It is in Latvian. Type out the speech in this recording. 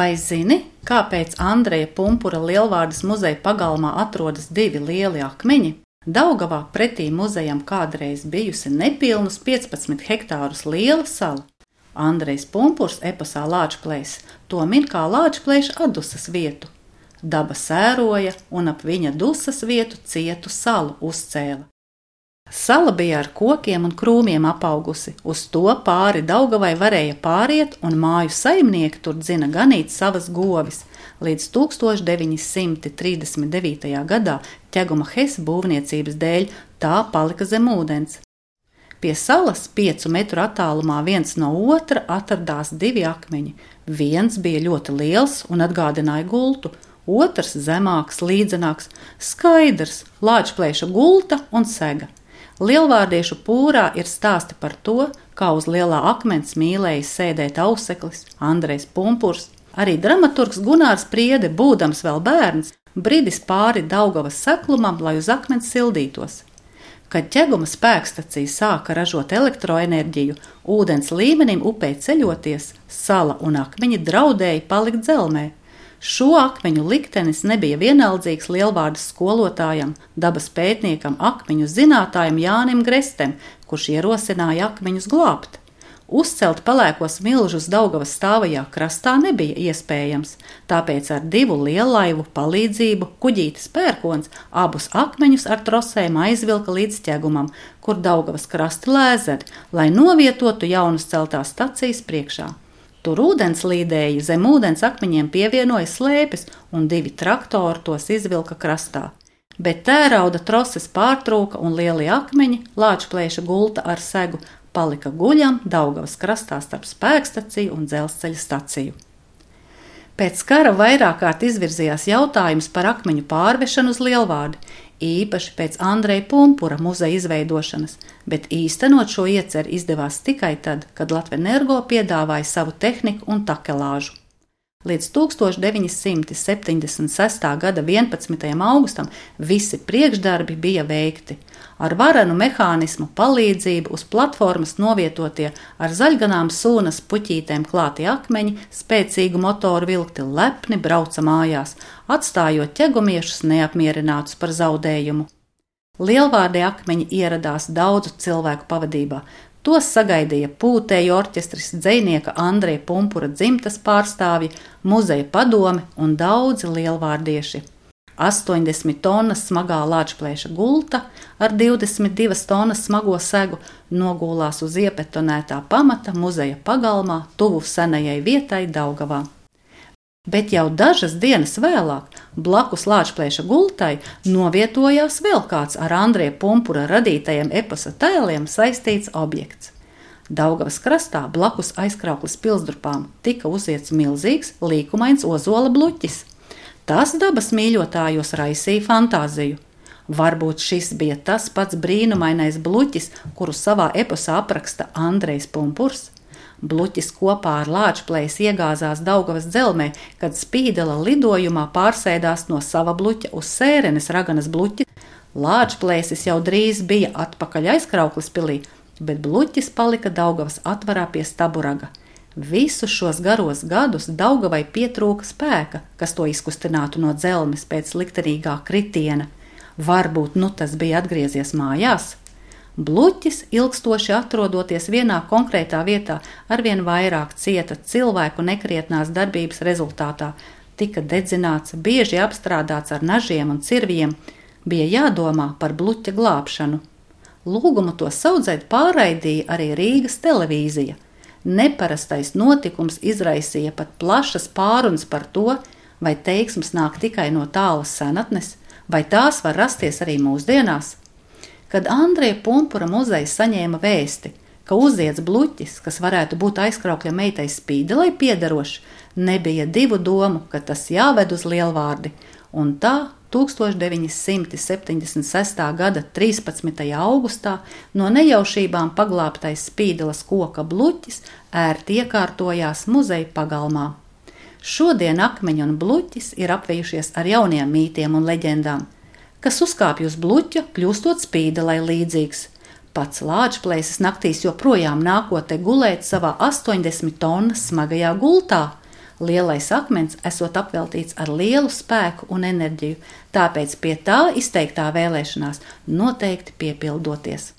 Vai zini, kāpēc Andreja Pumpura lielvārdas muzeja pagalmā atrodas divi lieli akmeņi? Daugavā pretī muzejam kādreiz bijusi nepilnus 15 hektārus liela sala. Andrejs Pumpurs eposā Lāčplēs to min kā Lāčplēša atdusas vietu. Daba sēroja un ap viņa dusas vietu cietu salu uzcēla. Sala bija ar kokiem un krūmiem apaugusi, uz to pāri Daugavai varēja pāriet, un māju saimnieki tur dzina ganīt savas govis. Līdz 1939. gadā ķeguma Hesa būvniecības dēļ tā palika zem ūdens. Pie salas piecu metru attālumā viens no otra atradās divi akmeņi. Viens bija ļoti liels un atgādināja gultu, otrs zemāks, līdzenāks, skaidrs, lāčplēša gulta un sega. Lielvārdiešu pūrā ir stāsti par to, kā uz lielā akmens mīlēja sēdēt auseklis Andrejs Pumpurs. Arī dramaturgs Gunārs Priede, būdams vēl bērns, bridis pāri Daugavas seklumam, lai uz akmens sildītos. Kad ķeguma spēkstacija sāka ražot elektroenerģiju, ūdens līmenim upē ceļoties, sala un akmeņi draudēja palikt dzelmē, Šo akmeņu liktenis nebija vienaldzīgs lielvārdas skolotājam, dabas pētniekam, akmeņu zinātājam Jānim Grestem, kurš ierosināja akmeņus glābt. Uzcelt pelēkos milžus Daugavas stāvajā krastā nebija iespējams, tāpēc ar divu lielaivu palīdzību kuģītis pērkons abus akmeņus ar trosēm aizvilka līdz ķegumam, kur Daugavas krasti lēzeri, lai novietotu jaunas celtās stacijas priekšā. Tur ūdenslīdēji zem ūdens akmeņiem pievienoja slēpes, un divi traktori tos izvilka krastā. Bet tērauda troses pārtrūka, un lielie akmeņi, lāčplēša gulta ar segu, palika guļam Daugavas krastā starp spēkstaciju un dzelzceļa staciju. Pēc kara vairāk kārt izvirzījās jautājums par akmeņu pārvešanu uz lielvārdu, īpaši pēc Andreja Pumpura muzeja izveidošanas, bet īstenot šo ieceru izdevās tikai tad, kad Latvijas energo piedāvāja savu tehniku un takelāžu. Līdz 1976. gada 11. augustam visi priekšdarbi bija veikti. Ar varenu mehānismu palīdzību uz platformas novietotie ar zaļganām sūnas puķītēm klāti akmeņi, spēcīgu motoru vilkti lepni brauca mājās, atstājot ķegumiešus neapmierinātus par zaudējumu. Lielvārdie akmeņi ieradās daudzu cilvēku pavadībā, Tos sagaidīja pūtēju orķestris, dzinieka Andreja Pumpura dzimtas pārstāvji, muzeja padome un daudzi lielvārdieši. 80 tonnas smagā lāčplēša gulta ar 22 tonnas smago segu nogulās uz iepetonētā pamata muzeja pagalmā, tuvu senajai vietai Daugavā. Bet jau dažas dienas vēlāk, blakus Lāčplēša gultai, novietojās vēl kāds ar Andrija Pumpura radītajiem eposa tēliem saistīts objekts. Daugavas krastā blakus aizkrauklas pilsdrupām tika uziets milzīgs līkumains ozola bluķis. Tas dabas mīļotājos raisīja fantāziju. Varbūt šis bija tas pats brīnumainais bluķis, kuru savā eposā apraksta Andrejs Pumpurs. Bluķis kopā ar lāčplēs iegāzās Daugavas dzelmē, kad spīdela lidojumā pārsēdās no sava bluķa uz sērenes raganas bluķi. Lāčplēsis jau drīz bija atpakaļ aizkrauklis pilī, bet bluķis palika Daugavas atvarā pie staburaga. Visus šos garos gadus Daugavai pietrūka spēka, kas to izkustinātu no dzelmes pēc liktenīgā kritiena. Varbūt nu tas bija atgriezies mājās. Bluķis, ilgstoši atrodoties vienā konkrētā vietā, arvien vairāk cieta cilvēku nekrietnās darbības rezultātā, tika dedzināts, bieži apstrādāts ar nažiem un cirviem, bija jādomā par bluķa glābšanu. Lūgumu to saudzēt pārraidīja arī Rīgas televīzija. Neparastais notikums izraisīja pat plašas pārunas par to, vai teiksmes nāk tikai no tālas senatnes, vai tās var rasties arī mūsdienās. Kad Andrija Pumpura muzejs saņēma vēsti, ka uziets bluķis, kas varētu būt aizkraukļa meitai spīdelai piederošs, nebija divu domu, ka tas jāved uz lielvārdi, un tā 1976. gada 13. augustā no nejaušībām paglābtais spīdeles koka bluķis ērti iekārtojās muzeja pagalmā. Šodien akmeņi un bluķis ir apvijušies ar jauniem mītiem un leģendām kas uzkāpj uz bluķa, kļūstot spīdelai līdzīgs. Pats lāčplēsis naktīs joprojām nākotnē gulēt savā 80 tonnas smagajā gultā. Lielais akmens esot apveltīts ar lielu spēku un enerģiju, tāpēc pie tā izteiktā vēlēšanās noteikti piepildoties.